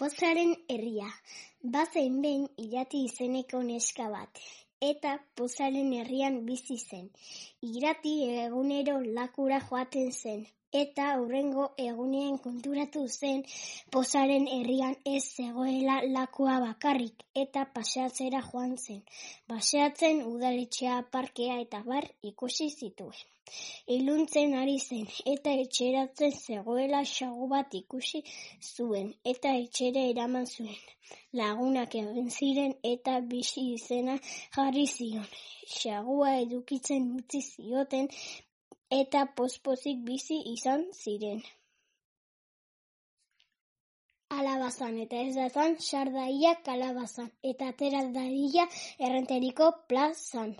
Pozaren herria. Bazen behin irati izeneko neska bat, eta pozaren herrian bizi zen. Irati egunero lakura joaten zen, eta hurrengo egunean konturatu zen pozaren herrian ez zegoela lakua bakarrik, eta paseatzera joan zen. Paseatzen udaletxea, parkea eta bar ikusi zituen. Iluntzen ari zen, eta etxeratzen zegoela xagu bat ikusi zuen, eta etxere eraman zuen. Lagunak egin ziren eta bizi izena jarri zion. Xagua edukitzen utzi zioten eta pospozik bizi izan ziren. Alabazan eta ez dazan sardaia kalabazan eta atera dadila errenteriko plazan.